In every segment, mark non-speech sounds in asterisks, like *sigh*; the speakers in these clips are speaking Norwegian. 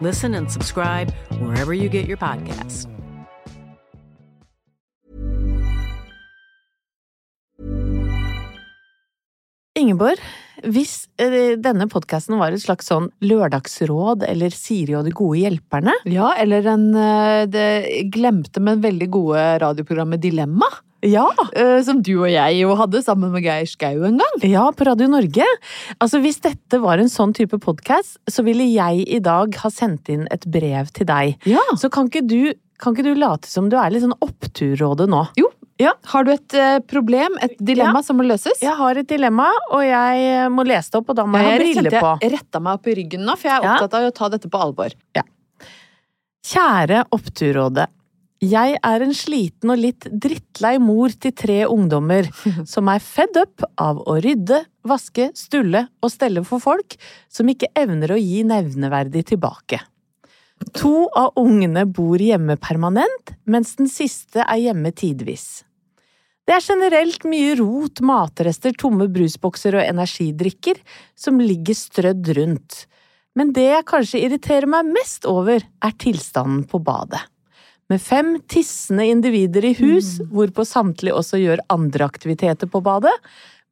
Listen and subscribe wherever you get your podcasts. Ingeborg, hvis eh, denne podkasten var et slags sånn lørdagsråd eller Siri og de gode hjelperne Ja, eller en eh, det glemte, men veldig gode radioprogrammet Dilemma. Ja! eh, Som du og jeg jo hadde sammen med Geir Skau en gang. Ja, på Radio Norge. Altså, Hvis dette var en sånn type podkast, så ville jeg i dag ha sendt inn et brev til deg. Ja. Så kan ikke du, kan ikke du late som du er litt sånn oppturrådet nå? Jo. Ja. Har du et eh, problem, et dilemma Ja. som må løses? Jeg har et dilemma, og jeg må lese det opp, og da må jeg ha briller på. Jeg retta meg opp i ryggen nå, for jeg er Ja. opptatt av å ta dette på alvor. Kjære Oppturrådet. Jeg er en sliten og litt drittlei mor til tre ungdommer *laughs* som er fedd up av å rydde, vaske, stulle og stelle for folk som ikke evner å gi nevneverdig tilbake. To av ungene bor hjemme permanent, mens den siste er hjemme tidvis. Det er generelt mye rot, matrester, tomme brusbokser og energidrikker som ligger strødd rundt. Men det jeg kanskje irriterer meg mest over, er tilstanden på badet. Med fem tissende individer i hus, hvorpå samtlige også gjør andre aktiviteter på badet,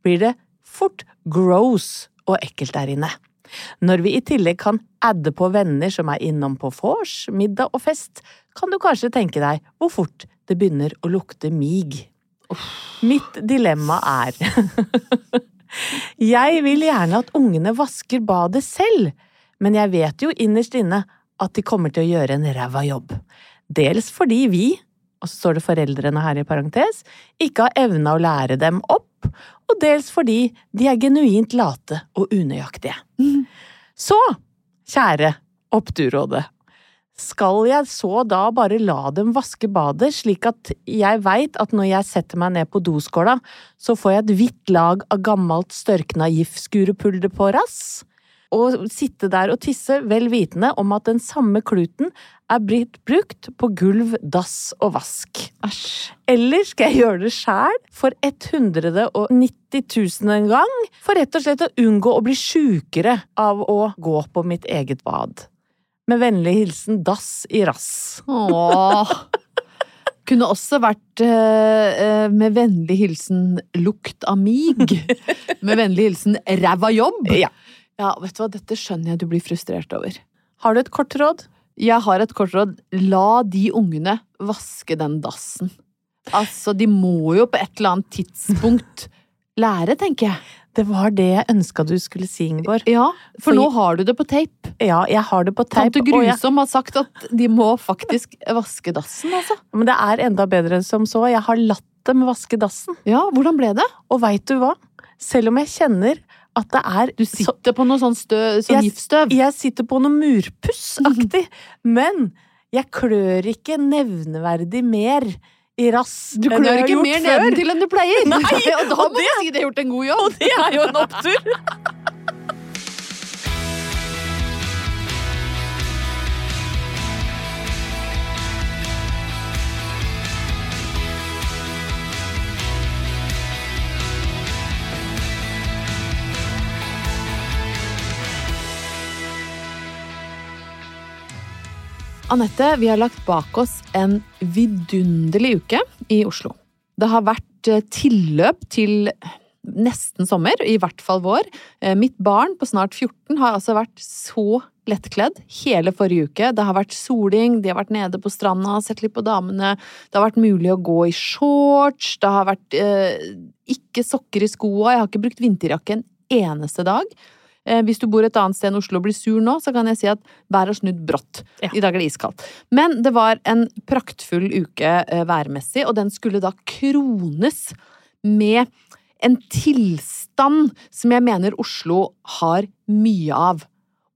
blir det fort gross og ekkelt der inne. Når vi i tillegg kan adde på venner som er innom på vors, middag og fest, kan du kanskje tenke deg hvor fort det begynner å lukte mig. Mitt dilemma er *laughs* Jeg vil gjerne at ungene vasker badet selv, men jeg vet jo innerst inne at de kommer til å gjøre en ræva jobb. Dels fordi vi, og så står det foreldrene her i parentes, ikke har evna å lære dem opp, og dels fordi de er genuint late og unøyaktige. Så, kjære Oppturrådet, skal jeg så da bare la dem vaske badet, slik at jeg veit at når jeg setter meg ned på doskåla, så får jeg et hvitt lag av gammelt størkna giftskurepulver på rass? Og sitte der og tisse, vel vitende om at den samme kluten er blitt brukt på gulv, dass og vask. Æsj. Eller skal jeg gjøre det sjæl for 190 000 en gang, for rett og slett å unngå å bli sjukere av å gå på mitt eget bad? Med vennlig hilsen Dass i rass. Åh. Kunne også vært eh, med vennlig hilsen lukt av mig. Med vennlig hilsen ræva jobb. Ja. Ja, vet du hva, dette skjønner jeg du blir frustrert over. Har du et kort råd? Jeg har et kort råd. La de ungene vaske den dassen. Altså, de må jo på et eller annet tidspunkt *laughs* lære, tenker jeg. Det var det jeg ønska du skulle si, Ingeborg. Ja, for For- nå har du det på tape. Ja, jeg har det på tape. Tante Grusom jeg- har sagt at de må faktisk vaske dassen, altså. Men det er enda bedre enn som så. Jeg har latt dem vaske dassen. Ja, hvordan ble det? Og veit du hva? Selv om jeg kjenner at det er Du sitter på noe sånn, stø, sånn Jeg- giftstøv. Jeg sitter på noe murpussaktig, men jeg klør ikke nevneverdig mer i rass Du enn jeg klør ikke mer før. nedentil enn du pleier! *laughs* Nei, og da og må det- du si det har gjort en god jobb! Og det er jo en opptur! *laughs* Anette, vi har lagt bak oss en vidunderlig uke i Oslo. Det har vært eh, tilløp til nesten sommer, i hvert fall vår. Eh, Mitt barn på snart 14 har altså vært så lettkledd hele forrige uke. Det har vært soling, de har vært nede på stranda, sett litt på damene. Det har vært mulig å gå i shorts, det har vært eh, ikke sokker i skoa, jeg har ikke brukt vinterjakke en eneste dag. Eh, Hvis du bor et annet sted enn Oslo og blir sur nå, så kan jeg si at været har snudd brått. Ja. I dag er det iskaldt. Men det var en praktfull uke eh, værmessig, og den skulle da krones med en tilstand som jeg mener Oslo har mye av.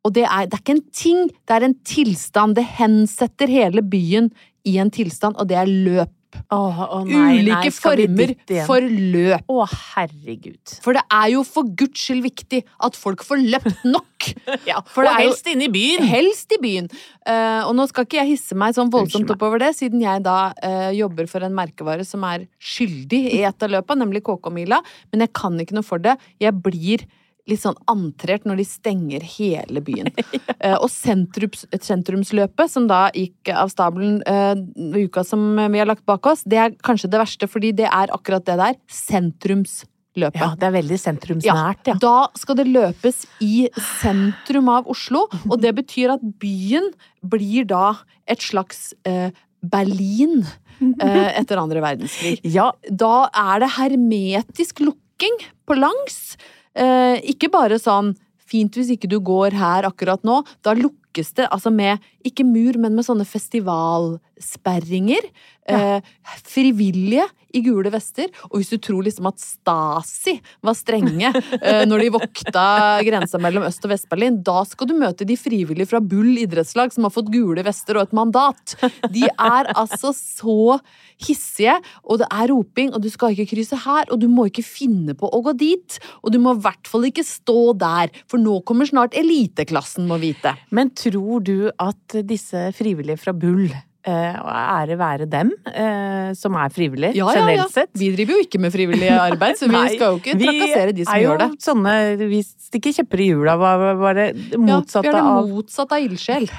Og det er, det er ikke en ting, det er en tilstand. Det hensetter hele byen i en tilstand, og det er løp. Åh, åh, nei, Ulike nei, former for løp. Å, herregud. For det er jo for guds skyld viktig at folk får løpt nok. *laughs* Ja, For det og helst inne i byen. Helst i byen. Uh, og nå skal ikke jeg hisse meg sånn voldsomt oppover det, siden jeg da uh, jobber for en merkevare som er skyldig i et av løpa, nemlig KK-mila. Men jeg kan ikke noe for det. Jeg blir litt sånn antrert når de stenger hele byen. *laughs* ja. og sentrums, sentrumsløpet, som da gikk av stabelen uh, uka som vi har lagt bak oss, det er kanskje det verste, fordi det er akkurat det der. Sentrumsløpet. Ja, det er veldig sentrumsnært, ja. Da skal det løpes i sentrum av Oslo, og det betyr at byen blir da et slags eh, Berlin eh, etter andre verdenskrig. Ja, Da er det hermetisk lukking på langs. Eh, ikke bare sånn fint hvis ikke du går her akkurat nå. Da lukkes det altså med, ikke mur, men med sånne festivalsperringer. Eh, frivillige i gule vester. Og hvis du tror liksom at Stasi var strenge *laughs* eh, når de vokta grensa mellom Øst- og Vest-Berlin, da skal du møte de frivillige fra Bull idrettslag som har fått gule vester og et mandat. De er altså så hissige, og det er roping, og du skal ikke krysse her, og du må ikke finne på å gå dit. Og du må i hvert fall ikke stå der, for nå kommer snart eliteklassen, må vite. Men tror du at disse frivillige fra Bull, eh, og ære være dem, eh, som er frivillige, Ja, ja, ja. generelt sett Vi driver jo ikke med frivillig arbeid, så *laughs* vi Nei, skal jo ikke trakassere de som gjør det. sånne, vi stikker kjepper i hjula, var, var det Ja, motsatte vi er det av motsatte av ildsjel. *laughs*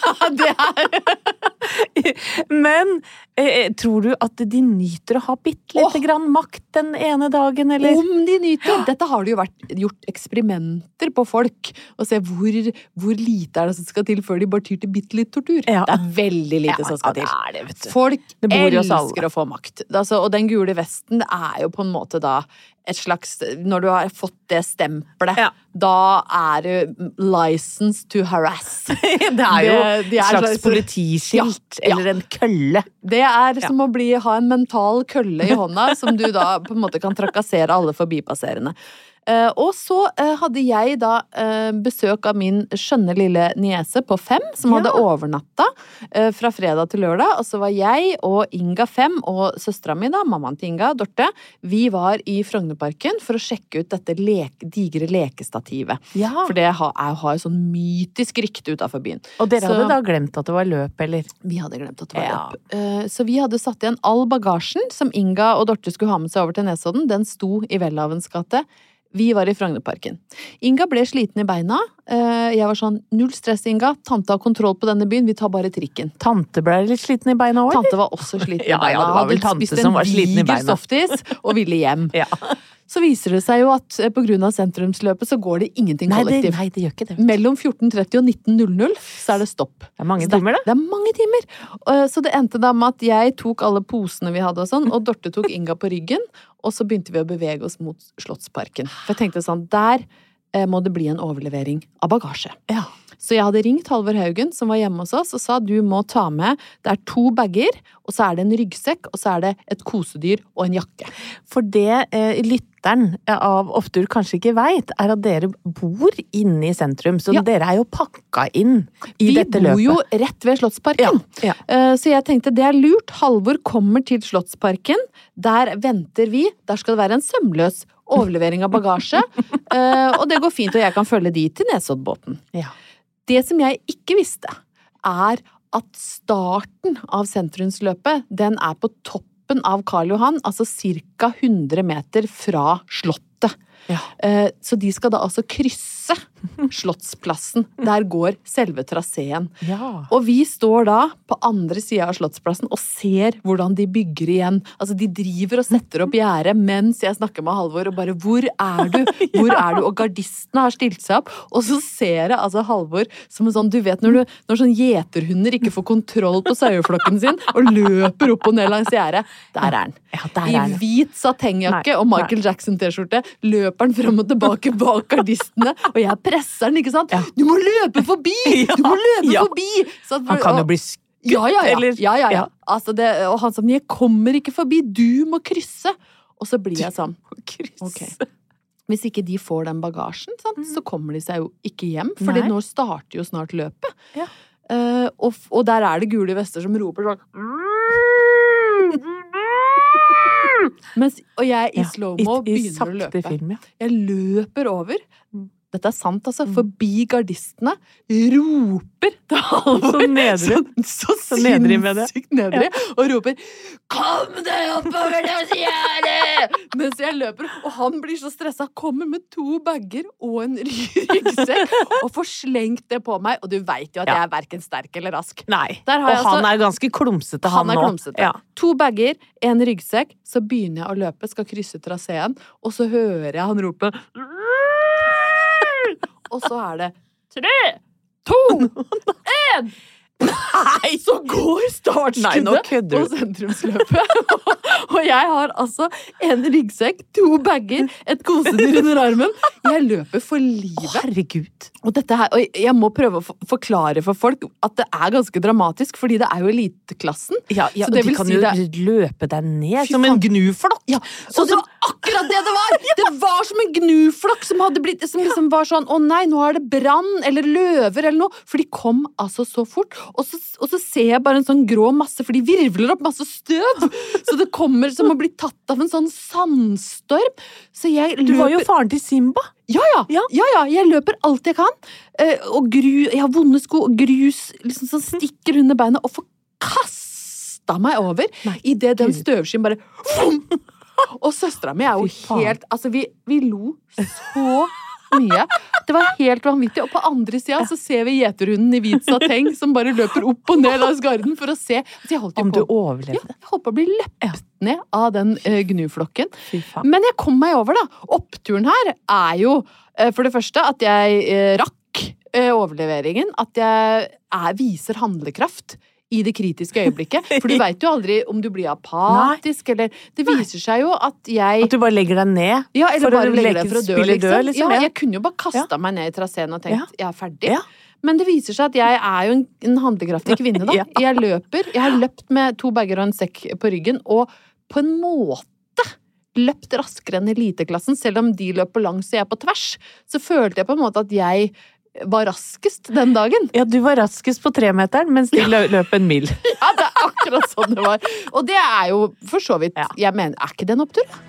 *laughs* det er *laughs* Men eh, tror du at de nyter å ha bitte lite grann makt den ene dagen, eller? Om de nyter! Dette har det jo vært gjort eksperimenter på folk. Å se hvor, hvor lite er det som skal til før de bare tyr til bitte litt tortur. Ja. Det er veldig lite Ja, som skal det til. det. Folk Det alle. elsker å få makt. Altså, og den gule vesten er jo på en måte da et slags Når du har fått det stempelet, Ja. da er du license to harass. *laughs* Det er jo Det- et slags slags- politiskilt, ja. eller en kølle. Det er som å bli, ha en mental kølle i hånda som du da på en måte kan trakassere alle forbipasserende. Eh, og så eh, hadde jeg da eh, besøk av min skjønne lille niese på fem, som hadde overnatta fra fredag til lørdag. Og så var jeg og Inga fem og søstera mi, da, mammaen til Inga, Dorte, vi var i Frognerparken for å sjekke ut dette leke, digre lekestativet. Ja. For det har, har jo sånn mytisk rykte utafor byen. Og dere Så- hadde da glemt at det var løp, eller? Vi hadde glemt at det var Ja. løp. Så vi hadde satt igjen all bagasjen som Inga og Dorte skulle ha med seg over til Nesodden. Den sto i Welhavens gate. Vi var i Frognerparken. Inga ble sliten i beina. Eh, Jeg var sånn null stress, Inga. Tante har kontroll på denne byen. Vi tar bare trikken. Tante ble litt sliten i beina òg, Tante var også sliten i beina. ja, det var vel tante spist som var sliten i beina. softis og ville hjem. *laughs* Ja. Så viser det seg jo at pga. på grunn av sentrumsløpet så går det ingenting Nei, det, kollektivt. nei, det gjør ikke det. Mellom 14.30 og 19.00 så er det stopp. Det er mange det, timer, da. Det er mange timer. Eh, Så det endte da med at jeg tok alle posene vi hadde og sånn, og Dorte tok Inga på ryggen, og så begynte vi å bevege oss mot Slottsparken. For jeg tenkte sånn, der eh, må det bli en overlevering av bagasje. Ja. Så jeg hadde ringt Halvor Haugen, som var hjemme hos oss, og sa du må ta med Det er to bager, og så er det en ryggsekk, og så er det et kosedyr og en jakke. For det eh, lytteren av Opptur kanskje ikke veit, er at dere bor inne i sentrum. Så Ja. dere er jo pakka inn i Vi dette bor jo rett ved Slottsparken. Ja, ja. Eh, Så jeg tenkte det er lurt. Halvor kommer til Slottsparken. Der venter vi. Der skal det være en sømløs overlevering av bagasje. *laughs* Eh, Og det går fint, og jeg kan følge de til Nesoddbåten. Ja. Det som jeg ikke visste, er at starten av sentrumsløpet, den er på toppen av Karl Johan, altså ca. 100 meter fra Slottet. Ja. Eh, Så de skal da altså krysse Slottsplassen. *laughs* Der går selve traseen. Ja. Og vi står da på andre sida av Slottsplassen og ser hvordan de bygger igjen. Altså De driver og setter opp gjerdet mens jeg snakker med Halvor og bare 'Hvor er du?' *laughs* Hvor er du? Og gardistene har stilt seg opp. Og så ser jeg altså Halvor som en sånn Du vet når, du, når sånn gjeterhunder ikke får kontroll på saueflokken sin og løper opp og ned langs gjerdet. Der er han. Ja, I hvit satengjakke og Michael Jackson-T-skjorte løper han frem og tilbake bak gardistene, og jeg presser han, ikke sant? Ja. Du må løpe forbi! Du må løpe Ja. forbi! Så at- Han kan jo bli skutt, ja, ja, ja. eller ja, ja, ja. Altså det, og han sa 'jeg kommer ikke forbi, du må krysse'. Og så blir jeg sånn krysse. Okay. Hvis ikke de får den bagasjen, sant, så kommer de seg jo ikke hjem. Fordi nå starter jo snart løpet. Ja. Uh, og, og der er det gule vester som roper sånn Mens, og jeg i slow-mo begynner å løpe. film, ja. Jeg løper over. Dette er sant, altså. Mm. Forbi gardistene. Roper til Halvor. Så nedrig. *laughs* Så, så, Så nedrig med det. sinnssykt nedrig. Og roper 'Kom deg oppover det gjerdet!' Mens jeg løper. Og han blir så stressa. Kommer med to bager og en *laughs* ryggsekk og får slengt det på meg. Og du veit jo at Ja. jeg er verken sterk eller rask. Nei. Og jeg han altså- er ganske klumsete, han, Han nå. Ja. To bager, en ryggsekk. Så begynner jeg å løpe, skal krysse traseen, og så hører jeg han rope Og så er det tre, to, *laughs* én! Nei, så går startskuddet på sentrumsløpet. *laughs* og jeg har altså en ryggsekk, to bager, et kosedyr under armen. Jeg løper for livet. Herregud. Og, her, og jeg må prøve å forklare for folk at det er ganske dramatisk, fordi det er jo eliteklassen. Ja, ja Så og det de vil kan si jo det- løpe deg ned Fy som en gnuflokk. Ja, og det var akkurat det det var! *laughs* Det var som en gnuflokk som blitt Som liksom var sånn Å nei, nå er det brann eller løver eller noe. For de kom altså så fort. Og så, og så ser jeg bare en sånn grå masse, for de virvler opp masse støv. Så det kommer som å bli tatt av en sånn sandstorm. Så jeg løper Du var jo faren til Simba. ja, ja, Ja. ja, ja. Jeg løper alt jeg kan. Eh, og gru, jeg har vonde sko, og grus liksom sånn stikker under beina, og får kasta meg over idet den støvskyen bare! *laughs* Og søstera mi er jo helt Altså, vi, vi lo så mye. Det var helt vanvittig. Og på andre sida så ser vi gjeterhunden i hvit sateng som bare løper opp og ned langs garden for å se. Så jeg holdt jo Om du overlevde? ja, jeg holdt på å bli løpt ned av den eh, gnuflokken. Men jeg kom meg over, da. Oppturen her er jo eh, for det første at jeg eh, rakk overleveringen. At jeg er, viser handlekraft i det kritiske øyeblikket. For du *laughs* veit jo aldri om du blir apatisk, eller Det viser seg jo at jeg At du bare legger deg ned. ja, eller for bare legger deg for å dø, liksom. død, liksom, Ja, ja. jeg kunne jo bare kasta meg ned i traseen og tenkt jeg er ferdig. Ja. Men det viser seg at jeg er jo en, en handlekraftig kvinne, da. *laughs* Ja. Jeg løper. Jeg har løpt med to bager og en sekk på ryggen, og på en måte løpt raskere enn eliteklassen, selv om de løp på langs og jeg på tvers. Så følte jeg på en måte at jeg var raskest den dagen. Ja, du var raskest på tremeteren, mens de ja. løp en mil. *laughs* Ja, det er akkurat sånn det var. Og det er jo for så vidt Ja. Jeg mener, er ikke det en opptur?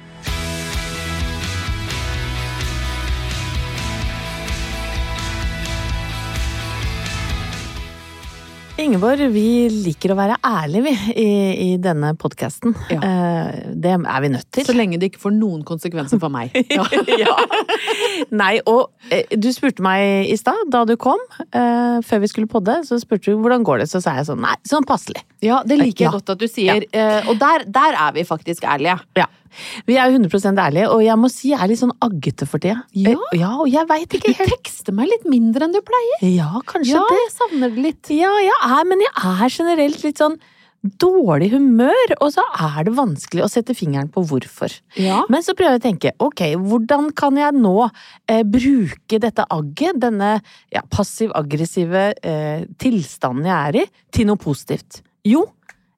Ingeborg, vi liker å være ærlige, vi, i, i denne podkasten. Ja. det er vi nødt til. Så lenge det ikke får noen konsekvenser for meg. *laughs* Ja. ja. Nei, og eh, du spurte meg i stad, da du kom, eh, før vi skulle podde, så spurte du hvordan går det, så sa jeg sånn nei, sånn passelig. Ja, det liker jeg godt at du sier. Eh, og der, der er vi faktisk ærlige. Ja. Vi er jo 100 ærlige, og jeg må si jeg er litt sånn aggete for tida. Ja. Eh, ja og jeg veit ikke helt Du tekster meg litt mindre enn du pleier. Ja, kanskje Ja, det. jeg savner det litt. Ja, jeg er, men jeg er generelt litt sånn dårlig humør, og så er det vanskelig å sette fingeren på hvorfor. Ja. Men så prøver jeg å tenke, ok, hvordan kan jeg nå eh, bruke dette agget, denne ja, passiv-aggressive eh, tilstanden jeg er i, til noe positivt? Jo,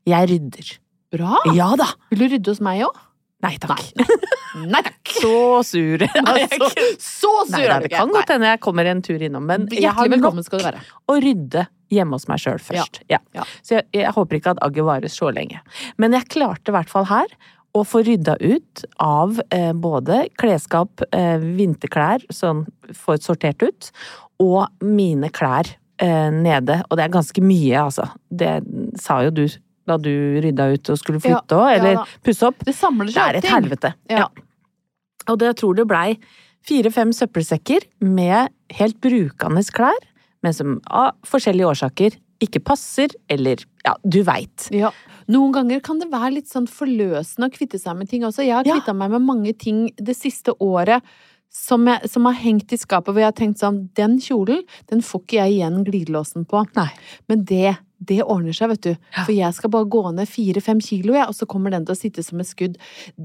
jeg rydder. Bra. Ja da! Vil du rydde hos meg òg? Nei takk. *laughs* Nei takk. Så sur. *laughs* Nei, Så, så sur Nei, da, det kan godt hende jeg kommer en tur innom, men Hjertelig jeg har nok velkommen skal du være. å rydde hjemme hos meg sjøl først. Ja. Ja. Så jeg, jeg håper ikke at agget varer så lenge. Men jeg klarte i hvert fall her å få rydda ut av eh, både klesskap, eh, vinterklær, sånn får sortert ut, og mine klær eh, nede. Og det er ganske mye, altså. Det sa jo du da du rydda ut og skulle flytte òg, ja eller ja, pusse opp. Det samler Det er et helvete. Ja. Og det, jeg tror det blei fire-fem søppelsekker med helt brukende klær, men som av forskjellige årsaker ikke passer, eller ja, du veit. Ja. Noen ganger kan det være litt sånn forløsende å kvitte seg med ting også. Jeg har Ja. meg med mange ting det siste året som, jeg, som har hengt i skapet, hvor jeg har tenkt sånn Den kjolen, den får ikke jeg igjen glidelåsen på. Nei. Men det, det ordner seg, vet du. For jeg skal bare gå ned fire-fem kilo, jeg, og så kommer den til å sitte som et skudd.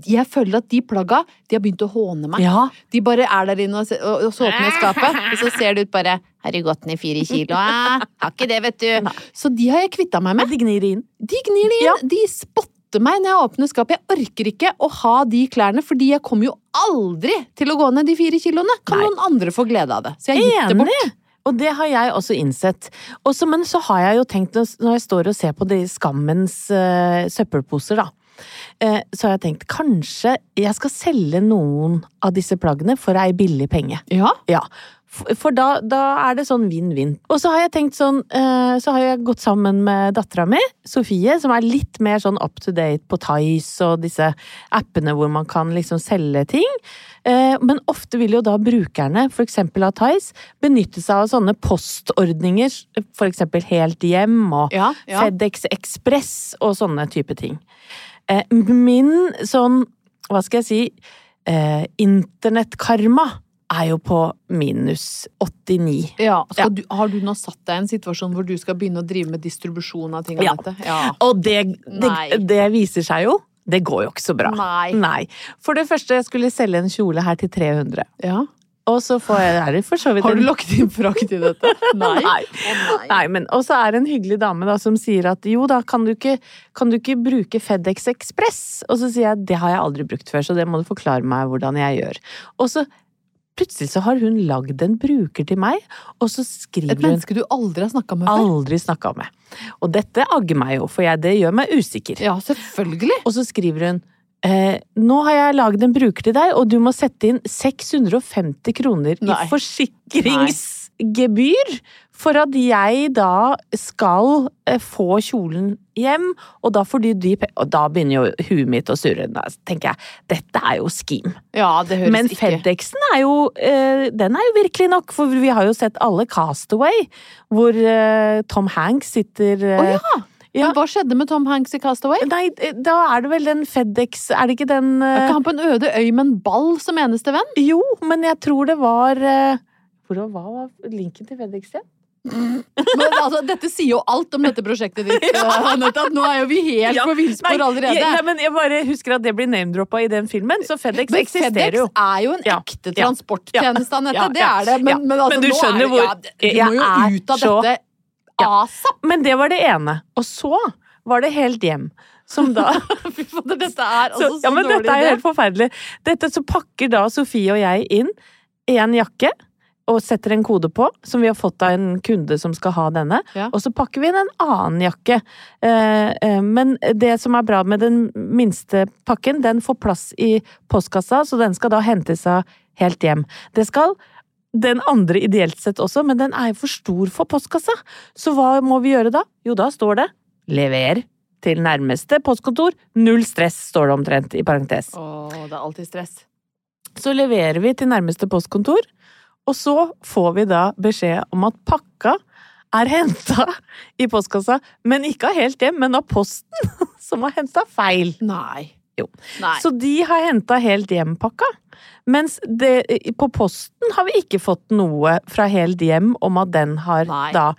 Jeg føler at de plagga, de har begynt å håne meg. Ja, De bare er der inne og, og, og så åpner skapet, og så ser det ut bare Har du gått ned fire kilo? Eh? Har ikke det, vet du. Så de har jeg kvitta meg med. de gnir inn. De gnir det inn. Ja. De spotter meg når jeg åpner skapet. Jeg orker ikke å ha de klærne, fordi jeg kommer jo aldri til å gå ned de fire kiloene. Kan Nei. noen andre få glede av det. Så jeg har gitt det bort. Og det har jeg også innsett. Også, men så har jeg jo tenkt, når jeg står og ser på de skammens uh, søppelposer, da. eh, så har jeg tenkt kanskje jeg skal selge noen av disse plaggene for ei billig penge. Ja. Ja, for, da, da er det sånn vinn-vinn. Og så har jeg tenkt sånn eh, Så har jeg gått sammen med dattera mi, Sofie, som er litt mer sånn up to date på Tice og disse appene hvor man kan liksom selge ting. Eh, men ofte vil jo da brukerne, eksempel av Tice, benytte seg av sånne postordninger, eksempel Helt Hjem og Ja, ja. FedEx Express og sånne type ting. Eh, min sånn, hva skal jeg si, internettkarma er jo på minus 89. Ja. Ja. Du, har du nå satt deg i en situasjon hvor du skal begynne å drive med distribusjon av ting? Ja. ja. Og det, det, det viser seg jo, det går jo ikke så bra. Nei. For det første, jeg skulle selge en kjole her til 300. Ja. Og så får jeg det for så vidt Har du lagt inn frakt i dette? *laughs* Nei. Nei. Oh, nei. Nei, men Og så er det en hyggelig dame da som sier at jo da, kan du ikke, kan du ikke bruke FedEx Express? Og så sier jeg det har jeg aldri brukt før, så det må du forklare meg hvordan jeg gjør. Og så plutselig så har hun lagd en bruker til meg, og så skriver hun Et menneske du aldri har snakka med før? Aldri snakka med. Og dette agger meg jo, for jeg, det gjør meg usikker. Ja, selvfølgelig. Og så skriver hun eh, nå har jeg lagd en bruker til deg, og du må sette inn 650 kroner Nei. i forsikringsgebyr for at jeg da skal eh, få kjolen hjem, og da får de de Og da begynner jo huet mitt å surre. Da tenker jeg, dette er jo scheme. Ja, det høres Men FedExen er jo eh, Den er jo virkelig nok, for vi har jo sett alle Castaway, hvor eh, Tom Hanks sitter oh, ja! ja. Men hva skjedde med Tom Hanks i Castaway? Nei, da er det vel den FedEx Er det ikke den Er eh, ikke han på en øde øy med en ball som eneste venn? Jo, men jeg tror det var eh, hvor, Hva var linken til FedEx igjen? *laughs* Men altså, dette sier jo alt om dette prosjektet ditt, *laughs* Ja. Nå er jo vi helt Ja, på villspor allerede. Ja, nei, men jeg bare husker at det blir name-droppa i den filmen, så FedEx Men eksisterer FedEx jo. er jo en ekte ja, transporttjeneste, Anette. ja, Det ja, er det. Men, ja. men, altså, Men du skjønner er hvor- ja, Du må jo ut av så- dette Ja. asap! Men det var det ene. Og så var det Helt hjem. Som da *laughs* Fy fader, dette er altså så, så, ja, men Dette er jo helt forferdelig. Dette så pakker da Sofie og jeg inn en jakke. Og setter en kode på, som vi har fått av en kunde som skal ha denne. Ja. Og så pakker vi inn en annen jakke. Eh, eh, men det som er bra med den minste pakken, den får plass i postkassa, så den skal da hentes av helt hjem. Det skal den andre ideelt sett også, men den er jo for stor for postkassa. Så hva må vi gjøre da? Jo, da står det 'lever til nærmeste postkontor'. Null stress, står det omtrent i parentes. Åh, det er alltid stress. Så leverer vi til nærmeste postkontor, og så får vi da beskjed om at pakka er henta i postkassa, men ikke av helt hjem, men av Posten, *laughs* som har henta feil. Nei. Jo. Nei. Så de har henta helt hjem-pakka. Mens det, på Posten har vi ikke fått noe fra helt hjem om at den har Nei. da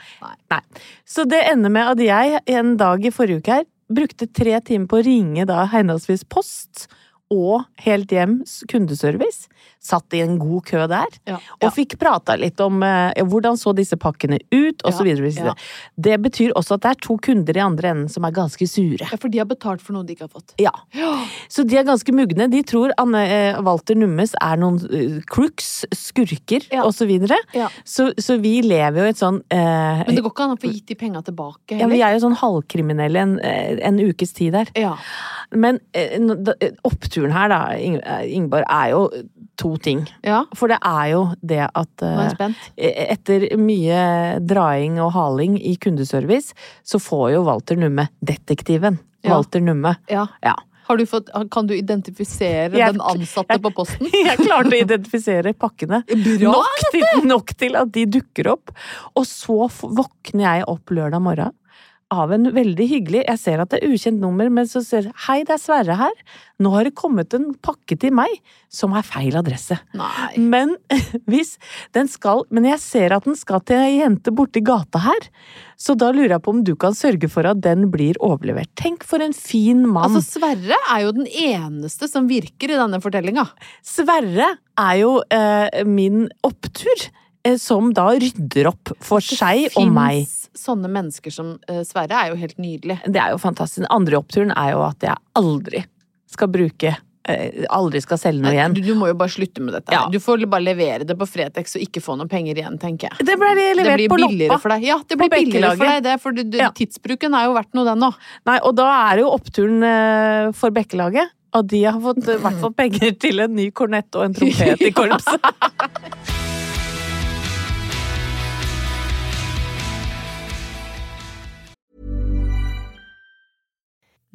Nei. Så det ender med at jeg en dag i forrige uke her brukte tre timer på å ringe da henholdsvis Post og Helt Hjems kundeservice. Satt i en god kø der. Ja, Og fikk prata litt om eh, hvordan så disse pakkene ut, og så Ja, ja. Det betyr også at det er to kunder i andre enden som er ganske sure. Ja, for de har betalt for noe de ikke har fått. Ja. Så de er ganske mugne. De tror Anne eh, Walter Nummes er noen eh, crooks, skurker, Ja. og så videre. Ja. Så, så vi lever jo i et sånn eh, Men det går ikke an å få gitt de penga tilbake heller? ja, Vi er jo sånn halvkriminelle en, eh, en ukes tid der. Ja. Men eh, eh, oppturen her, da, eh, Ingeborg, er jo to ting. ja. For det er jo det at eh, spent. etter mye draing og haling i kundeservice, så får jo Walter Numme detektiven. Ja. Walter Numme. Ja. Ja. Har du fått, kan du identifisere Jeg- den ansatte jeg- på posten? *laughs* Jeg klarte å identifisere pakkene. *laughs* Bra! Nok til, nok til at de dukker opp. Og så våkner jeg opp lørdag morgen av en veldig hyggelig Jeg ser at det er ukjent nummer, men så ser Hei, det er Sverre her. Nå har det kommet en pakke til meg som er feil adresse. Nei. Men *laughs* hvis den skal Men jeg ser at den skal til ei jente borti gata her. Så da lurer jeg på om du kan sørge for at den blir overlevert. Tenk for en fin mann. Altså, Sverre er jo den eneste som virker i denne fortellinga. Sverre er jo eh, min opptur, som da rydder opp for seg og meg. Sånne mennesker som eh, Sverre er jo helt nydelig. Det er jo fantastisk. Den andre oppturen er jo at jeg aldri skal bruke eh, Aldri skal selge noe igjen. Du, du må jo bare slutte med dette. Ja. Du får bare levere det på Fretex og ikke få noen penger igjen, tenker jeg. Det ble Det blir på billigere loppa. for deg. Ja, det På blir billigere for deg, det. For du, du, Ja. tidsbruken er jo verdt noe, den òg. Nei, og da er det jo oppturen eh, for Bekkelaget. Og de har fått eh, i hvert fall penger til en ny kornett og en trompet i korpset. *laughs* *laughs*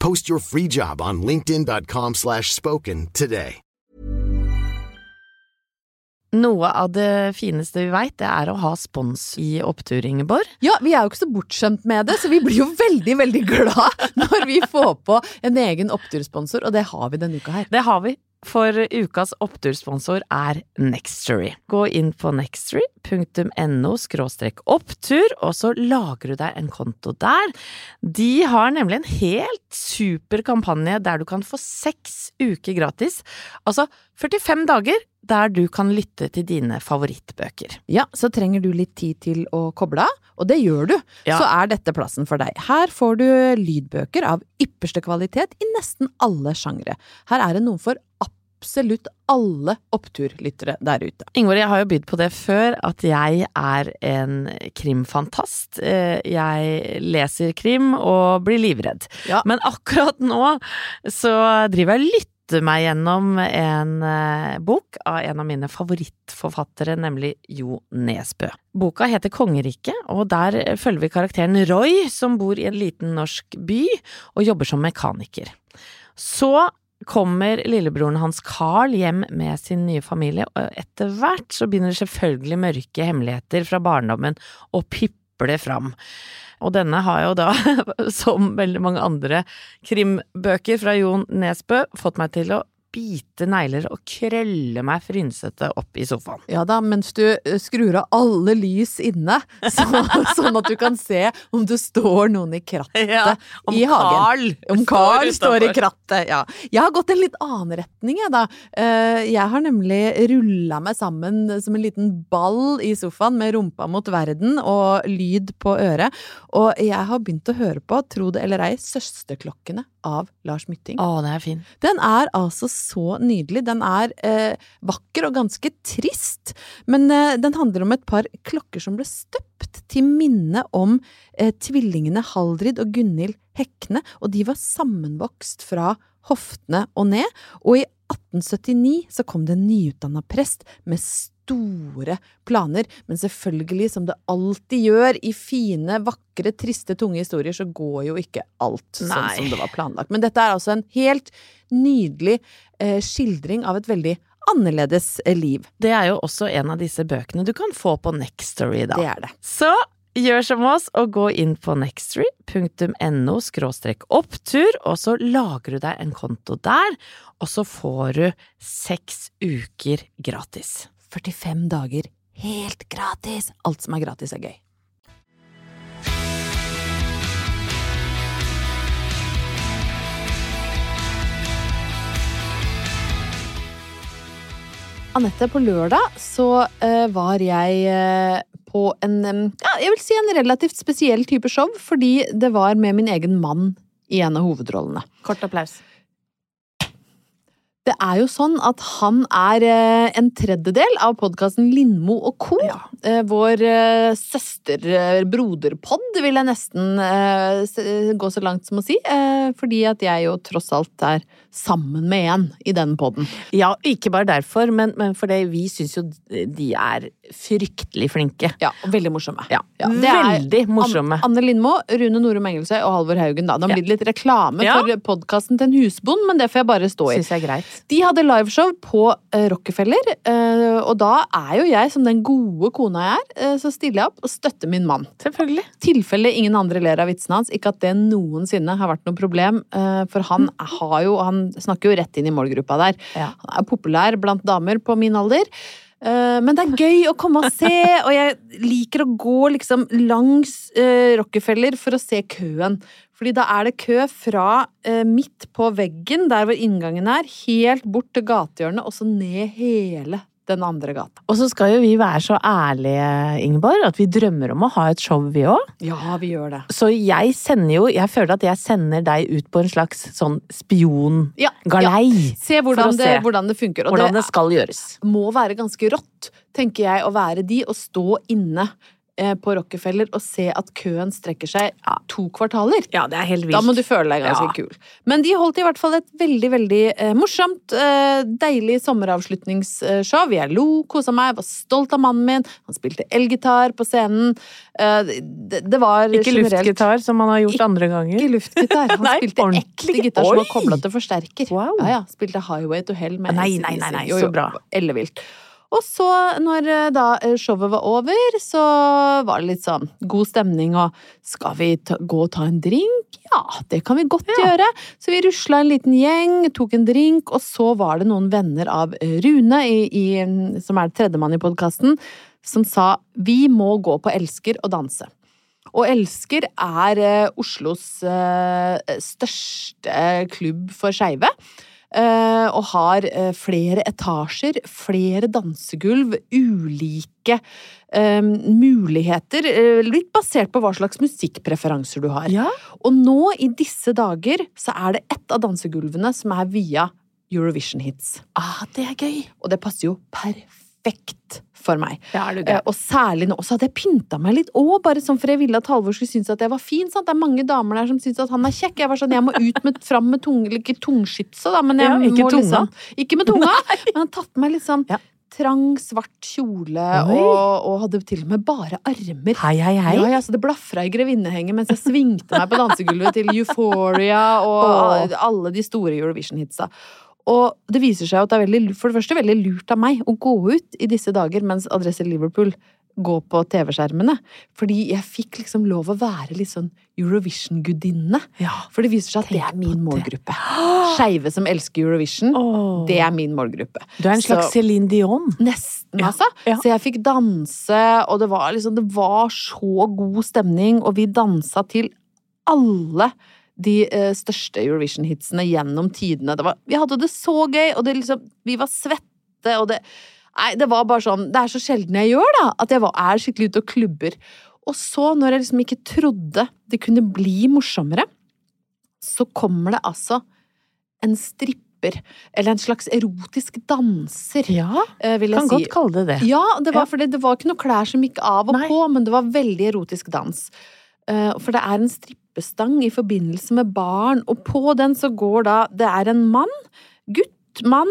Post your free job on linkedin.com slash spoken today. Noe av det fineste vi veit, det er å ha spons i opptur, Ingeborg. Ja, vi er jo ikke så bortskjemt med det, så vi blir jo veldig, veldig glad *laughs* når vi får på en egen opptursponsor, og det har vi denne uka her. Det har vi. For ukas opptursponsor er Nextory. Gå inn på nextory.no opptur, og så lager du deg en konto der. De har nemlig en helt super kampanje der du kan få seks uker gratis. Altså 45 dager der du kan lytte til dine favorittbøker. Ja, så trenger du litt tid til å koble av, og det gjør du. Ja. Så er dette plassen for deg. Her får du lydbøker av ypperste kvalitet i nesten alle sjangre. Her er det noe for absolutt alle oppturlyttere der ute. Ingvor, jeg har jo bydd på det før, at jeg er en krimfantast. Eh, Jeg leser krim og blir livredd. Ja. Men akkurat nå så driver jeg og lytter meg gjennom en eh, bok av en av mine favorittforfattere, nemlig Jo Nesbø. Boka heter Kongeriket, og der følger vi karakteren Roy, som bor i en liten norsk by og jobber som mekaniker. Så kommer lillebroren hans Carl hjem med sin nye familie, og etter hvert så begynner selvfølgelig mørke hemmeligheter fra barndommen å piple fram. Og denne har jo da, *laughs* som veldig mange andre krimbøker fra Jon Nesbø, fått meg til å bite negler og krølle meg frynsete opp i sofaen. Ja da, mens du eh, skrur av alle lys inne, *laughs* så, sånn at du kan se om det står noen i krattet ja, i hagen. Carl Om Carl står står i krattet, ja. Jeg har gått en litt annen retning, jeg, da. Eh, Jeg har nemlig rulla meg sammen som en liten ball i sofaen med rumpa mot verden og lyd på øret. Og jeg har begynt å høre på, tro det eller ei, Søsterklokkene av Lars Mytting. Å, den er fin. Den er altså så nydelig. Den er eh, vakker og ganske trist, men eh, den handler om et par klokker som ble støpt til minne om eh, tvillingene Haldrid og Gunhild Hekne, og de var sammenvokst fra hoftene og ned. Og i 1879 så kom det en nyutdanna prest med store planer, men selvfølgelig, som det alltid gjør i fine, vakre, triste, tunge historier, så går jo ikke alt sånn som det var planlagt. Men dette er altså en helt nydelig eh, skildring av et veldig annerledes eh, liv. Det er jo også en av disse bøkene du kan få på Nextory, da. Det er det. Så Gjør som oss og gå inn på nextory.no opptur, og så lager du deg en konto der, og så får du seks uker gratis. 45 dager helt gratis. Alt som er gratis, er gøy. Anette, på lørdag så uh, var jeg uh, på en um, ja, jeg vil si en relativt spesiell type show, fordi det var med min egen mann i en av hovedrollene. Kort applaus. Det er jo sånn at han er eh, en tredjedel av podkasten Lindmo og co. Ja. Vår eh, søster-broderpod, vil jeg nesten eh, gå så langt som å si. eh, Fordi at jeg jo tross alt er sammen med en i den podden. Ja, ikke bare derfor, men, men fordi vi syns jo de er fryktelig flinke. Ja, og veldig morsomme. Ja, det er veldig morsomme. Anne, Anne Lindmo, Rune Norum Engelsøy og Halvor Haugen. Da. Nå blir det litt reklame Ja. for podkasten til en husbond, men det får jeg bare stå i. Synes jeg er greit. De hadde liveshow på eh, Rockefeller, eh, og da er jo jeg, som den gode kona jeg er, eh, så stiller jeg opp og støtter min mann. Selvfølgelig. tilfelle ingen andre ler av vitsene hans. Ikke at det noensinne har vært noe problem, for han har jo Han snakker jo rett inn i målgruppa der. Ja. Han er populær blant damer på min alder. Eh, Men det er gøy å komme og se, og jeg liker å gå liksom langs eh, Rockefeller for å se køen. Fordi da er det kø fra eh, midt på veggen, der hvor inngangen er, helt bort til gatehjørnet, og så ned hele den andre gata. Og så skal jo vi være så ærlige, Ingeborg, at vi drømmer om å ha et show, vi òg. Ja, vi gjør det. Så jeg sender jo Jeg føler at jeg sender deg ut på en slags sånn Ja, ja. Se hvordan, det, se. hvordan det funker. Og Hvordan det skal gjøres. må være ganske rått, tenker jeg, å være de og stå inne på Rockefeller og se at køen strekker seg to kvartaler. Ja, det er helt vilt. Da må du føle deg ganske Ja. kul. Men de holdt i hvert fall et veldig, veldig eh, morsomt, eh, deilig sommeravslutningsshow. Jeg lo, kosa meg, var stolt av mannen min. Han spilte elgitar på scenen. Eh, det, det var Ikke generelt luftgitar, som han har gjort andre ganger. Ikke luftgitar. *laughs* Han Nei, spilte ekte ordentlig. gitar som var kobla til forsterker. Wow. Ja, ja. Spilte Highway to Hell med Nei, nei, nei, nei, Jo, så bra. Ellevilt. Og så, når eh, da eh, showet var over, så var det litt sånn god stemning, og skal vi ta, gå og ta en drink? Ja, det kan vi godt gjøre. Så vi rusla en liten gjeng, tok en drink, og så var det noen venner av eh, Rune, i, i, som er tredjemann i podkasten, som sa vi må gå på Elsker og danse. Og Elsker er eh, Oslos eh, største klubb for skeive. Eh, og har eh, flere etasjer, flere dansegulv, ulike eh, muligheter. litt basert på hva slags musikkpreferanser du har. Ja. Og nå i disse dager så er det ett av dansegulvene som er via Eurovision Hits. Ah, det er gøy. Og det passer jo perfekt for meg. Ja, er det. Eh, og særlig nå. Så hadde jeg pynta meg litt òg, bare sånn for jeg ville at Halvor skulle synes at jeg var fin. Sant? Det er mange damer der som syns at han er kjekk. Jeg var sånn, jeg må ut med, fram med tunge, ikke tungskytse, da, men jeg Ja, ikke må tunga. liksom Ikke med tunga, *laughs* men han tatt meg litt sånn Ja. trang, svart kjole, og, og hadde til og med bare armer. Hei, hei, hei. Ja, ja, så det blafra i grevinnehenget mens jeg svingte meg på dansegulvet til Euphoria og Åh. alle de store Eurovision-hitsa. Og det viser seg at det er veldig, for det første veldig lurt av meg å gå ut i disse dager mens Adresse Liverpool går på TV-skjermene. Fordi jeg fikk liksom lov å være litt sånn Eurovision-gudinne. Ja. For det viser seg at det er min målgruppe. Skeive som elsker Eurovision, oh. det er min målgruppe. Du er en slags Så- Céline Dion. Nesten, Ja, altså. ja. Så jeg fikk danse, og det var liksom Det var så god stemning, og vi dansa til alle de eh, største Eurovision-hitsene gjennom tidene. Det var, vi hadde det så gøy, og det liksom Vi var svette, og det Nei, det var bare sånn Det er så sjelden jeg gjør, da, at jeg var, er skikkelig ute og klubber. Og så, når jeg liksom ikke trodde det kunne bli morsommere, så kommer det altså en stripper, eller en slags erotisk danser, Ja, eh, vil jeg kan si. godt kalle det det. Ja, det var Ja. fordi det var ikke noe klær som gikk av og Nei. på, men det var veldig erotisk dans. Eh, For det er en strippestang i forbindelse med barn, og på den så går da Det er en mann, gutt, mann,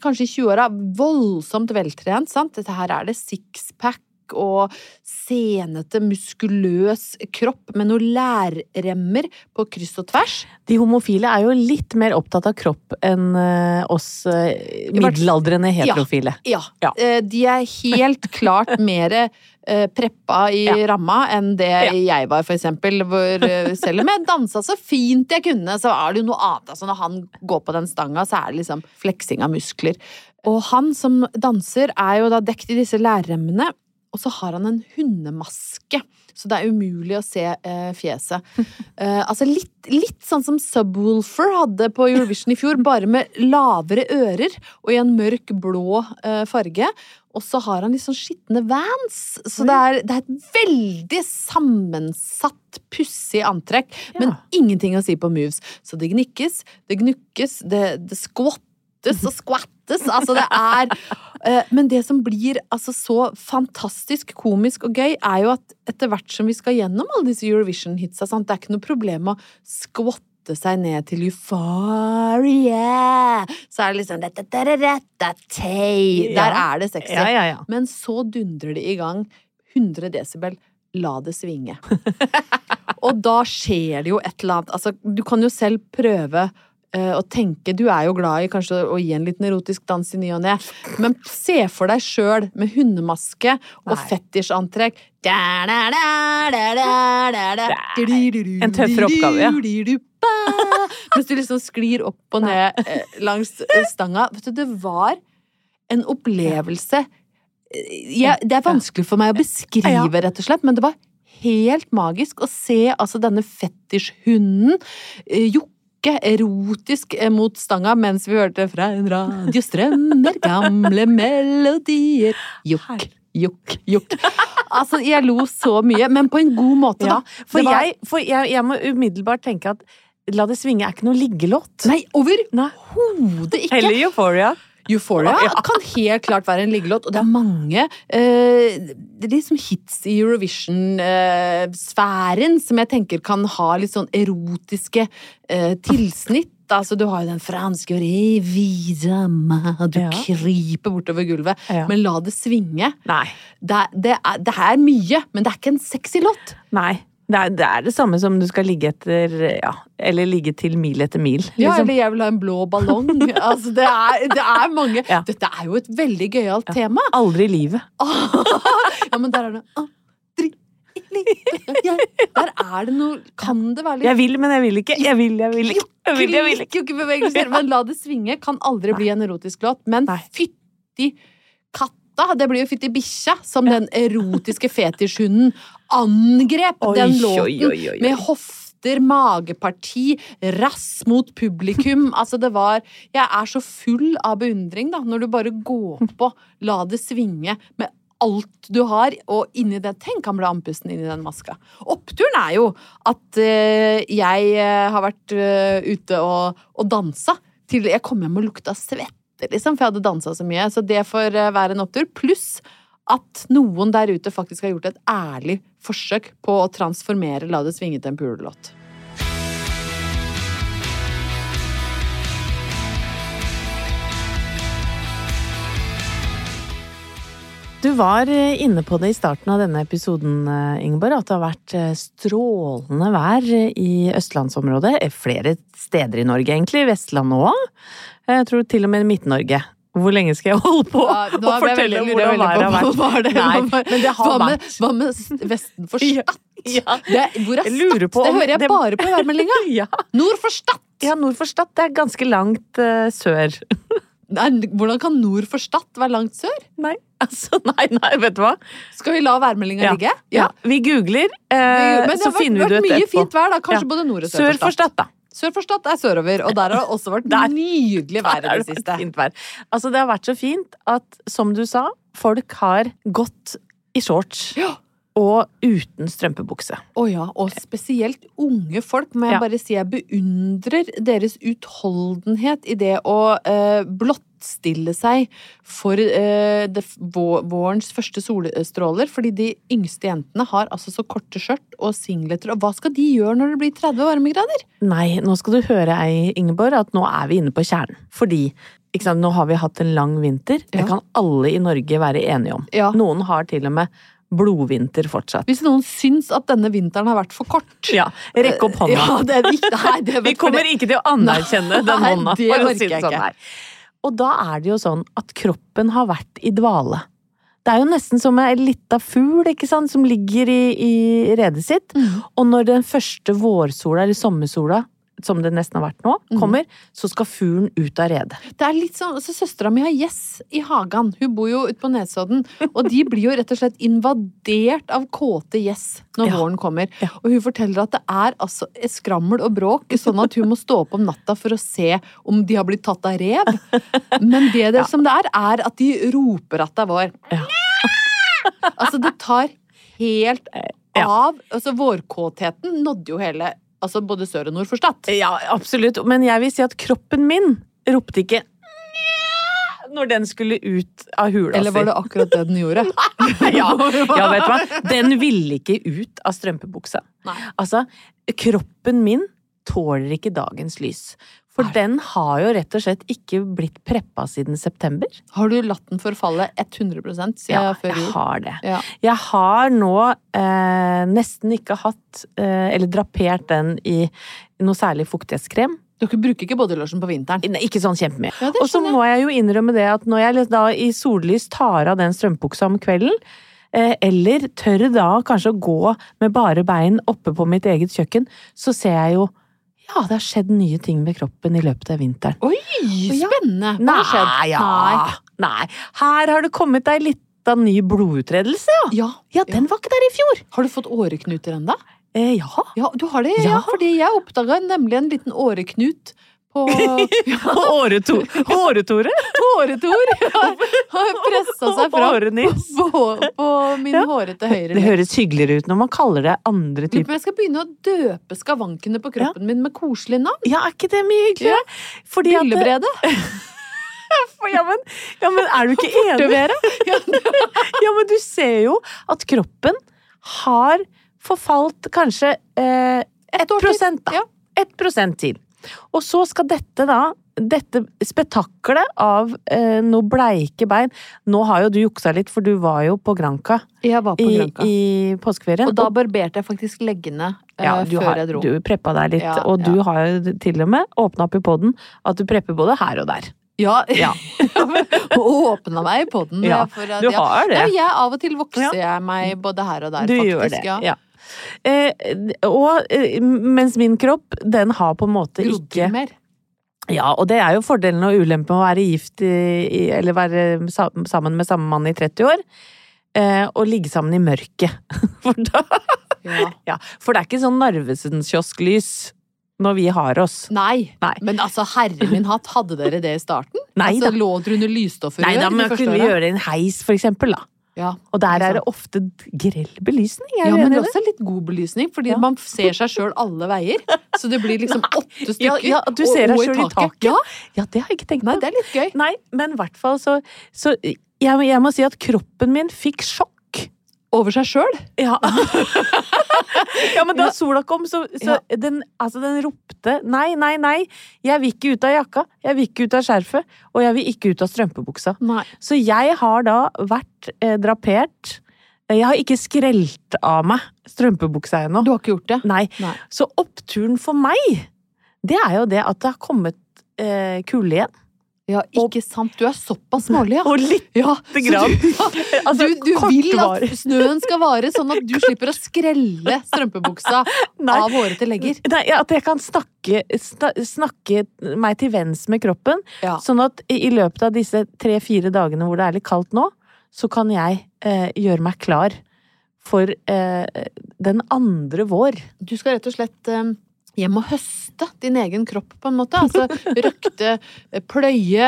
kanskje i 20-åra, voldsomt veltrent, sant. Dette her er det sixpack og senete, muskuløs kropp med noen lærremmer på kryss og tvers. De homofile er jo litt mer opptatt av kropp enn eh, oss eh, middelaldrende heterofile. Ja. Ja. ja. De er helt klart mer eh, preppa i Ja. ramma enn det jeg var, for eksempel. Hvor eh, selv om jeg dansa så fint jeg kunne, så er det jo noe annet. Altså, når han går på den stanga, så er det liksom fleksing av muskler. Og han som danser, er jo da dekt i disse lærremmene, og så har han en hundemaske. Så det er umulig å se eh, fjeset. *laughs* Eh, altså litt, litt sånn som Subwoolfer hadde på Eurovision i fjor, bare med lavere ører og i en mørk blå eh, farge. Og så har han litt sånn skitne vans. Så det er, det er et veldig sammensatt, pussig antrekk, men Ja. ingenting å si på moves. Så det gnikkes, det gnukkes, det, det skvattes og skvattes. Altså, det er eh, Men det som blir altså så fantastisk komisk og gøy, er jo at etter hvert som vi skal gjennom alle disse Eurovision-hitsa, det er ikke noe problem å skvatte seg ned til Euphoria. Så er det liksom. Der er det sexy. Ja, ja. Men så dundrer det i gang 100 desibel. La det svinge. *laughs* og da skjer det jo et eller annet. Altså, du kan jo selv prøve eh, å tenke Du er jo glad i kanskje å gi en liten erotisk dans i ny og ne, men se for deg sjøl med hundemaske og fetisjantrekk. En tøffere oppgave, ja. Mens du liksom sklir opp og ned eh, langs eh, stanga. Vet du, det var en opplevelse ja, Det er vanskelig for meg å beskrive, rett og slett, men det var helt magisk å se altså denne fetisjhunden eh, jokke erotisk eh, mot stanga mens vi hørte fra en radio strømmer gamle melodier. Jokk, jokk, jokk. Altså, jeg lo så mye, men på en god måte, Ja, da. for, var- jeg, for jeg, jeg må umiddelbart tenke at La det svinge er ikke noe liggelåt. Nei, overhodet ikke! Heller Euphoria. Euphoria kan helt klart være en liggelåt, og det er mange eh, det er liksom hits i Eurovision-sfæren som jeg tenker kan ha litt sånn erotiske eh, tilsnitt. Altså, du har jo den franske Rivizama, du Ja. kryper bortover gulvet. Ja. Men la det svinge. Det, det, er, det er mye, men det er ikke en sexy låt. Nei. Det er, det er det samme som du skal ligge etter Ja, eller ligge til mil etter mil. Ja, liksom. eller jeg vil ha en blå ballong. *laughs* altså, det er, det er mange Ja. Dette er jo et veldig gøyalt tema. Aldri i livet. *laughs* ja, men der er det Aldri i livet Der er det noe Kan det være litt Jeg vil, men jeg vil ikke. Jeg vil, jeg vil ikke. Jeg vil, jeg vil ikke. Men La det svinge kan aldri *laughs* bli en erotisk låt. Men fytti fytti katta! Det blir jo fytti bikkja som den erotiske fetisjhunden angrep Oi, den låten oi, oi, med hofter, mageparti, rass mot publikum. *laughs* Altså, det var Jeg er så full av beundring, da, når du bare går på La det svinge med alt du har, og inni det Tenk han ble andpusten inni den maska. Oppturen er jo at uh, jeg eh, har vært uh, ute og, og dansa til jeg kom hjem og lukta svette, liksom, for jeg hadde dansa så mye. Så det får eh, være en opptur. Pluss at noen der ute faktisk har gjort et ærlig forsøk på å transformere La det svinge til en pulelåt. Du var eh, inne på det i starten av denne episoden, eh, Ingeborg, at det har vært strålende vær i østlandsområdet. Flere steder i Norge, egentlig. Vestlandet òg. Jeg tror til og med Midt-Norge. Hvor lenge skal jeg holde på Ja, *laughs* å fortelle hvordan været har vært? var *laughs* det? Nei, men det har hva med, vært hva med Vesten for Stad? *laughs* Ja. ja. hvor er Stad? Det hører jeg det- bare på værmeldinga. Ja. Nord for Stad! ja, nord for Stad. Det er ganske langt uh, sør. Nei, hvordan kan nord for Stad være langt sør? Nei, altså, nei, nei, vet du hva? Skal vi la værmeldinga Ja. ligge? Ja, vi googler, eh, Men det så har vært, finner vi det vært ut mye etterpå. fint vær, da. Kanskje Ja. både nord og Sør for Stad, da. Sør for Stad er sørover, og der har det også vært *laughs* Der- nydelig vær i det siste. Vær. Altså, det har vært så fint at, som du sa, folk har gått i shorts. Ja. Og uten strømpebukse. Å ja, og spesielt unge folk, må jeg Ja. bare si jeg beundrer deres utholdenhet i det å eh, blottstille seg for eh, det, vårens første solstråler, fordi de yngste jentene har altså så korte skjørt og singleter, og hva skal de gjøre når det blir 30 varmegrader? Nei, nå skal du høre ei, Ingeborg, at nå er vi inne på kjernen. Fordi ikke sant, nå har vi hatt en lang vinter. Det kan alle i Norge være enige om. Ja. Noen har til og med blodvinter fortsatt. Hvis noen syns at denne vinteren har vært for kort Ja, rekk opp hånda. *laughs* Ja, det er viktig. Nei, det Vi kommer ikke til å anerkjenne den *laughs* Nei, hånda. det for å si det sånn her. Og da er det jo sånn at kroppen har vært i dvale. Det er jo nesten som en lita fugl ikke sant, som ligger i, i redet sitt. Mm. Og når den første vårsola, eller sommersola, som det nesten har vært nå, Mm. kommer, så skal fuglen ut av redet. Det er litt sånn, altså Søstera mi har gjess i hagen. Hun bor jo ute på Nesodden. Og de blir jo rett og slett invadert av kåte gjess når Ja. våren kommer. Ja. Og hun forteller at det er altså skrammel og bråk, sånn at hun må stå opp om natta for å se om de har blitt tatt av rev. Men det, det som det er, er at de roper at det er vår. Ja. Altså, det tar helt Ja. av. Altså, vårkåtheten nådde jo hele Altså både sør og nord for Stad. Ja, absolutt. Men jeg vil si at kroppen min ropte ikke når den skulle ut av hula Eller var det akkurat det den gjorde? *laughs* ja, *laughs* ja, vet du hva? Den ville ikke ut av strømpebuksa. Nei. Altså, kroppen min tåler ikke dagens lys. For den har jo rett og slett ikke blitt preppa siden september. Har du latt den forfalle 100 siden Ja, før jeg har det. Ja. Jeg har nå eh, nesten ikke hatt, eh, eller drapert den i noe særlig fuktighetskrem. Dere bruker ikke bodylotion på vinteren? Nei, Ikke sånn kjempemye. Ja, Og så må jeg jo innrømme det at når jeg da i sollys tar av den strømpuksa om kvelden, eh, eller tør da kanskje å gå med bare bein oppe på mitt eget kjøkken, så ser jeg jo ja, det har skjedd nye ting med kroppen i løpet av vinteren. Oi, spennende! Hva har skjedd? Nei, ja. Nei. Her har det kommet ei lita ny blodutredelse, ja. Ja. Ja, den var ikke der i fjor. Har du fått åreknuter ennå? Eh, ja. Ja, du har det, ja. Ja. Fordi jeg oppdaga nemlig en liten åreknut på *laughs* Håreto- Håretore. Håretor! Har pressa seg fram på, på min Ja. hårete høyre Det høres hyggeligere ut når man kaller det andre typer jeg skal begynne å døpe skavankene på kroppen min med koselige navn. Ja, er ikke det mye hyggeligere? Fordi at- *laughs* Ja men, ja, men er du ikke enig? *laughs* Ja, men du ser jo at kroppen har forfalt kanskje eh, 1 prosent, da. Ja. Ett prosent til. Og så skal dette da dette spetakkelet av eh, noe bleike bein Nå har jo du juksa litt, for du var jo på Granca Jeg var på i, Granca. i påskeferien. Og da barberte jeg faktisk leggene eh, ja, før har, jeg dro. du preppa deg litt, Ja, og du ja. har jo til og med åpna opp i poden at du prepper både her og der. Ja, Ja. *laughs* og åpna meg i poden. Ja, for at- du har det. Ja, jeg, av og til vokser jeg meg både her og der, Du faktisk. gjør det, ja. Eh, og eh, mens min kropp, den har på en måte Grodde ikke mer. Ja, og det er jo fordelen og ulempen med å være gift i, eller være sammen med samme mann i 30 år. Eh, og ligge sammen i mørket. *laughs* For, da, Ja. *laughs* ja, for det er ikke sånn Narvesen-kiosklys når vi har oss. Nei. Nei. Men altså, herre min hatt, hadde dere det i starten? Nei altså, da. Lå dere under lysstoffer Nei da, men kunne vi gjøre det i en heis, for eksempel, da. Ja, Og der er det ofte grell belysning. Ja, men det er også litt god belysning, fordi Ja. man ser seg sjøl alle veier. Så det blir liksom *laughs* åtte stykker. Ja, ja, du ser og- deg og i taket. Ja, Ja, det har jeg ikke tenkt på. nei, det er litt gøy. Nei, men i hvert fall så, så jeg, jeg må si at kroppen min fikk sjokk. Over seg sjøl. Ja. *laughs* ja, men da sola kom, så, så den, altså den ropte nei, nei, nei. Jeg vil ikke ut av jakka, jeg vil ikke ut av skjerfet, og jeg vil ikke ut av strømpebuksa. Nei. Så jeg har da vært eh, drapert. Jeg har ikke skrelt av meg strømpebuksa ennå. Du har ikke gjort det? Nei. Nei. Så oppturen for meg, det er jo det at det har kommet eh, kulde igjen. Ja, ikke sant. Du er såpass smålig, ja. *laughs* Og litt Ja, lite grann. du, *laughs* Altså, du, du vil at *laughs* snøen skal vare, sånn at du slipper å skrelle strømpebuksa Nei. av hårete legger. Nei, at jeg kan snakke, snakke meg til vens med kroppen. Ja. Sånn at i i løpet av disse tre-fire dagene hvor det er litt kaldt nå, så kan jeg eh, gjøre meg klar for eh, den andre vår. Du skal rett og slett eh, hjem og høste din egen kropp, på en måte. Altså røkte, pløye, pløye,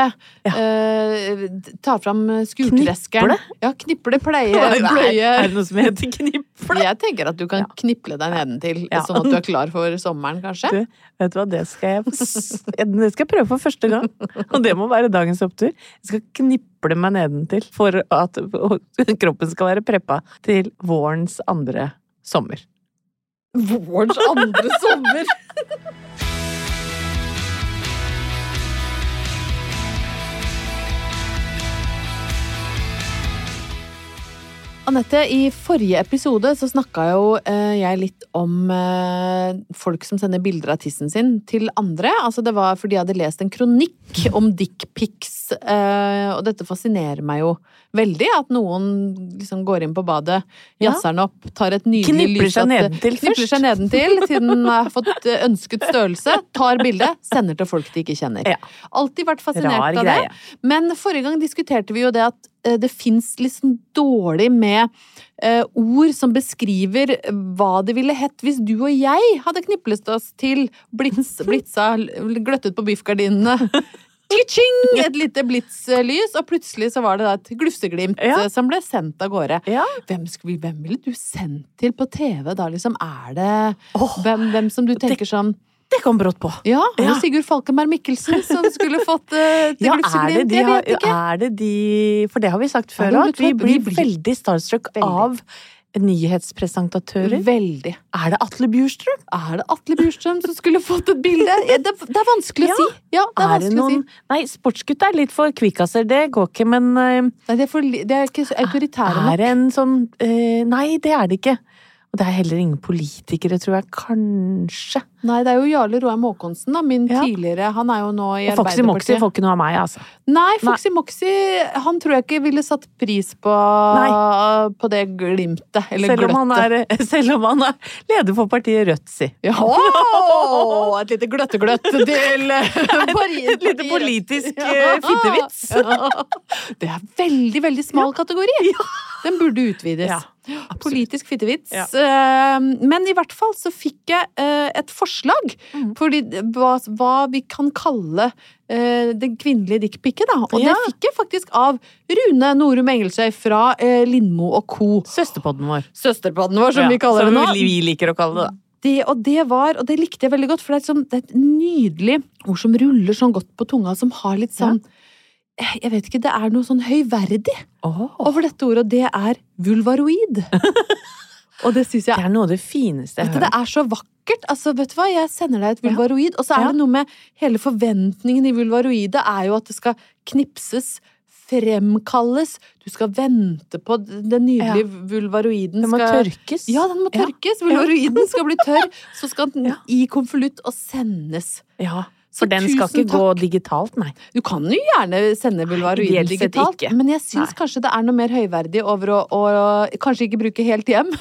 eh, ta fram skurtreskeren. Kniple? Ja, kniple, pleie, pløye. Er det noe som heter kniple? Jeg tenker at du kan kniple deg nedentil, Ja. sånn at du er klar for sommeren, kanskje. Du, vet du hva, det skal jeg Det skal jeg prøve for første gang. Og det må være dagens opptur. Jeg skal kniple meg nedentil for at *laughs* kroppen skal være preppa til vårens andre sommer. Vårens andre sommer! Anette, i forrige episode så snakka jo eh, jeg litt om eh, folk som sender bilder av tissen sin til andre. Altså det var fordi jeg hadde lest en kronikk om dickpics, og dette fascinerer meg jo veldig. At noen liksom går inn på badet, Ja. jazzer den opp, tar et nydelig Knipler seg lysete- nedentil Knipler først. seg nedentil siden den har fått eh, ønsket størrelse, tar bilde, sender til folk de ikke kjenner. Ja. Alltid vært fascinert Rar av greie. det. Men forrige gang diskuterte vi jo det at eh, det fins liksom dårlig med eh, ord som beskriver hva det ville hett hvis du og jeg hadde kniplet oss til, blits, blitsa, gløttet på biffgardinene. *laughs* Et lite blitslys, og plutselig så var det da et glufseglimt Ja. eh, som ble sendt av gårde. Ja. Hvem, skulle, hvem ville du sendt til på TV da, liksom? Er det oh, hvem, hvem som du tenker sånn det kom brått på. Ja, det Ja. Sigurd Falkenberg Mikkelsen som skulle *laughs* fått uh, til Ja, det, glufseglimt? de Jeg vet ikke. er det de For det har vi sagt før òg, at vi blir vi blir- veldig starstruck Veldig. av nyhetspresentatører. Veldig. Er det Atle Bjurstrøm? Er det Atle Bjurstrøm som skulle fått et bilde? *laughs* Det, er vanskelig å si. Ja, det er, det vanskelig å si. Nei, sportsgutt er litt for kvikkaser, det går ikke, men eh, Nei, det, er for, det er ikke autoritære nok. er det en sånn eh, Nei, det er det ikke. Og det er heller ingen politikere, tror jeg. Kanskje. Nei, det er jo Jarle Roheim Haakonsen, da. Min Ja. tidligere Han er jo nå i Og Foxy Moxy får ikke noe av meg, altså. Nei, Foxy Moxy Han tror jeg ikke ville satt pris på, på det glimtet. Eller Selv gløttet. er, *laughs* selv om han er leder for partiet Rødt, si. Ja. *laughs* Et lite gløttegløtt til *laughs* eh, Paris- Et lite politisk Ja. fittevits. fittevits. Det er veldig, veldig smal kategori. Den burde utvides. Ja, Politisk fittevits. Ja. Eh, Men i hvert fall så fikk jeg eh, et forslag Mm. for hva, hva vi kan kalle eh, det kvinnelige dickpicet, da. Og Ja. det fikk jeg faktisk av Rune Norum Engelsøy fra eh, Lindmo og co. Søsterpodden vår. Søsterpodden vår, som Ja, vi kaller det nå. Som vi liker å kalle det, da. Det, og det var, og det likte jeg veldig godt, for det er, sånn, det er et nydelig ord som ruller sånn godt på tunga, som har litt sånn eh, Jeg vet ikke, det er noe sånn høyverdig over dette ordet, og det er vulvaroid. *laughs* og det syns Det jeg er noe av det fineste jeg har Det er så vakkert. Altså, vet du hva, jeg sender deg et vulvaroid, og så er Ja. det noe med hele forventningen i vulvaroidet er jo at det skal knipses. Fremkalles. Du skal vente på den nydelige vulvaroiden. Den må skal- tørkes. ja, den må Ja. tørkes. Vulvaroiden skal bli tørr. Så skal den *laughs* Ja. i konvolutt og sendes. Ja, For den skal ikke ikke gå digitalt, nei. Du kan jo gjerne sende sett digitalt, ikke. men jeg syns kanskje det er noe mer høyverdig over å, å kanskje ikke bruke helt hjem. *laughs*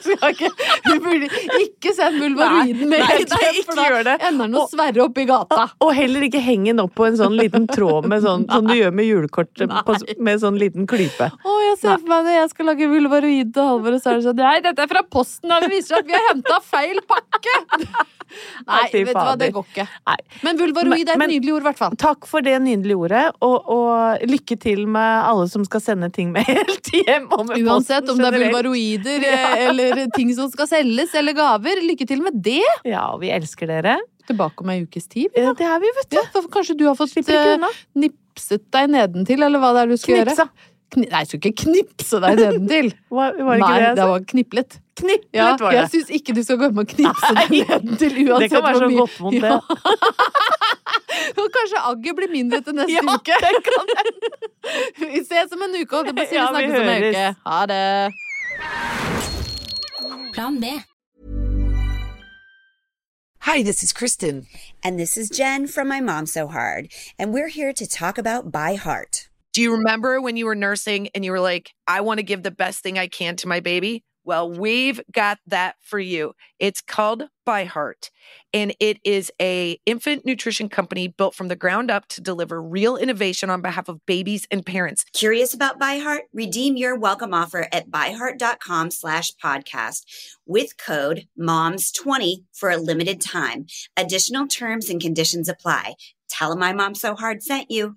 Du ikke, vi burde ikke sende vulvaroiden med helt hjem, for da det. ender den å sverre opp i gata. Og heller ikke henge den opp på en sånn liten tråd med sånn, som du gjør med julekort på, med sånn liten klype. Å, jeg ser for meg når jeg skal lage vulvaroid til Halvor, og så er det sånn Nei, dette er fra posten, og det viser seg at vi har henta feil pakke! Nei, vet du hva, det går ikke. Nei. Men vulvaroid er et Men- nydelig ord, i hvert fall. Takk for det nydelige ordet, og, og lykke til med alle som skal sende ting med *laughs* helt hjem. Og med Uansett posten om det er vulvaroider *laughs* ja. eller ting som skal selges, eller gaver. Lykke til med det! Ja, og vi elsker dere. Tilbake om ei ukes tid. Ja, det er vi, vet du. Ja, kanskje du har fått eh, nipset deg nedentil, eller hva det er du skal Knipsa. gjøre? Kni Nei, jeg skulle ikke knipse deg nedentil. Var, var det Nei, det det var kniplet. Knipplet Ja, var det. jeg syns ikke du skal gå med og knipse deg nedentil uansett Det kan være så godt vondt, det. *laughs* Og kanskje agget blir mindre til neste Ja, uke. *laughs* Vi ses om en uke, og det blir å. Ja, vi snakkes om en uke. Ha det. Plan B. Hi, this is Kristen. And this is Jen from My Mom So Hard. And we're here to talk about By Heart. Do you remember when you were nursing and you were like, I want to give the best thing I can to my baby? Well, we've got that for you. It's called By Heart, and it is a infant nutrition company built from the ground up to deliver real innovation on behalf of babies and parents. Curious about By Heart? Redeem your welcome offer at byheart.com slash podcast with code MOMS20 for a limited time. Additional terms and conditions apply. Tell them My Mom So Hard sent you.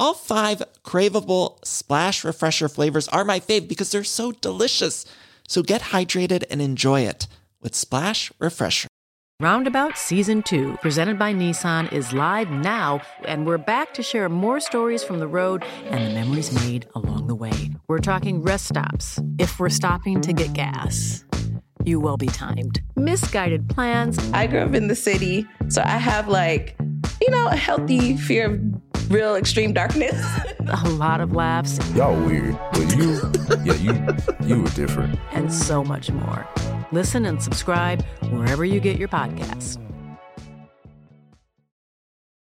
All five craveable splash refresher flavors are my fave because they're so delicious. So get hydrated and enjoy it with Splash Refresher. Roundabout Season 2, presented by Nissan, is live now, and we're back to share more stories from the road and the memories made along the way. We're talking rest stops, if we're stopping to get gas. You will be timed. Misguided plans. I grew up in the city, so I have like, you know, a healthy fear of real extreme darkness. *laughs* a lot of laughs. Y'all weird, but you, yeah, you, you were different. And so much more. Listen and subscribe wherever you get your podcasts.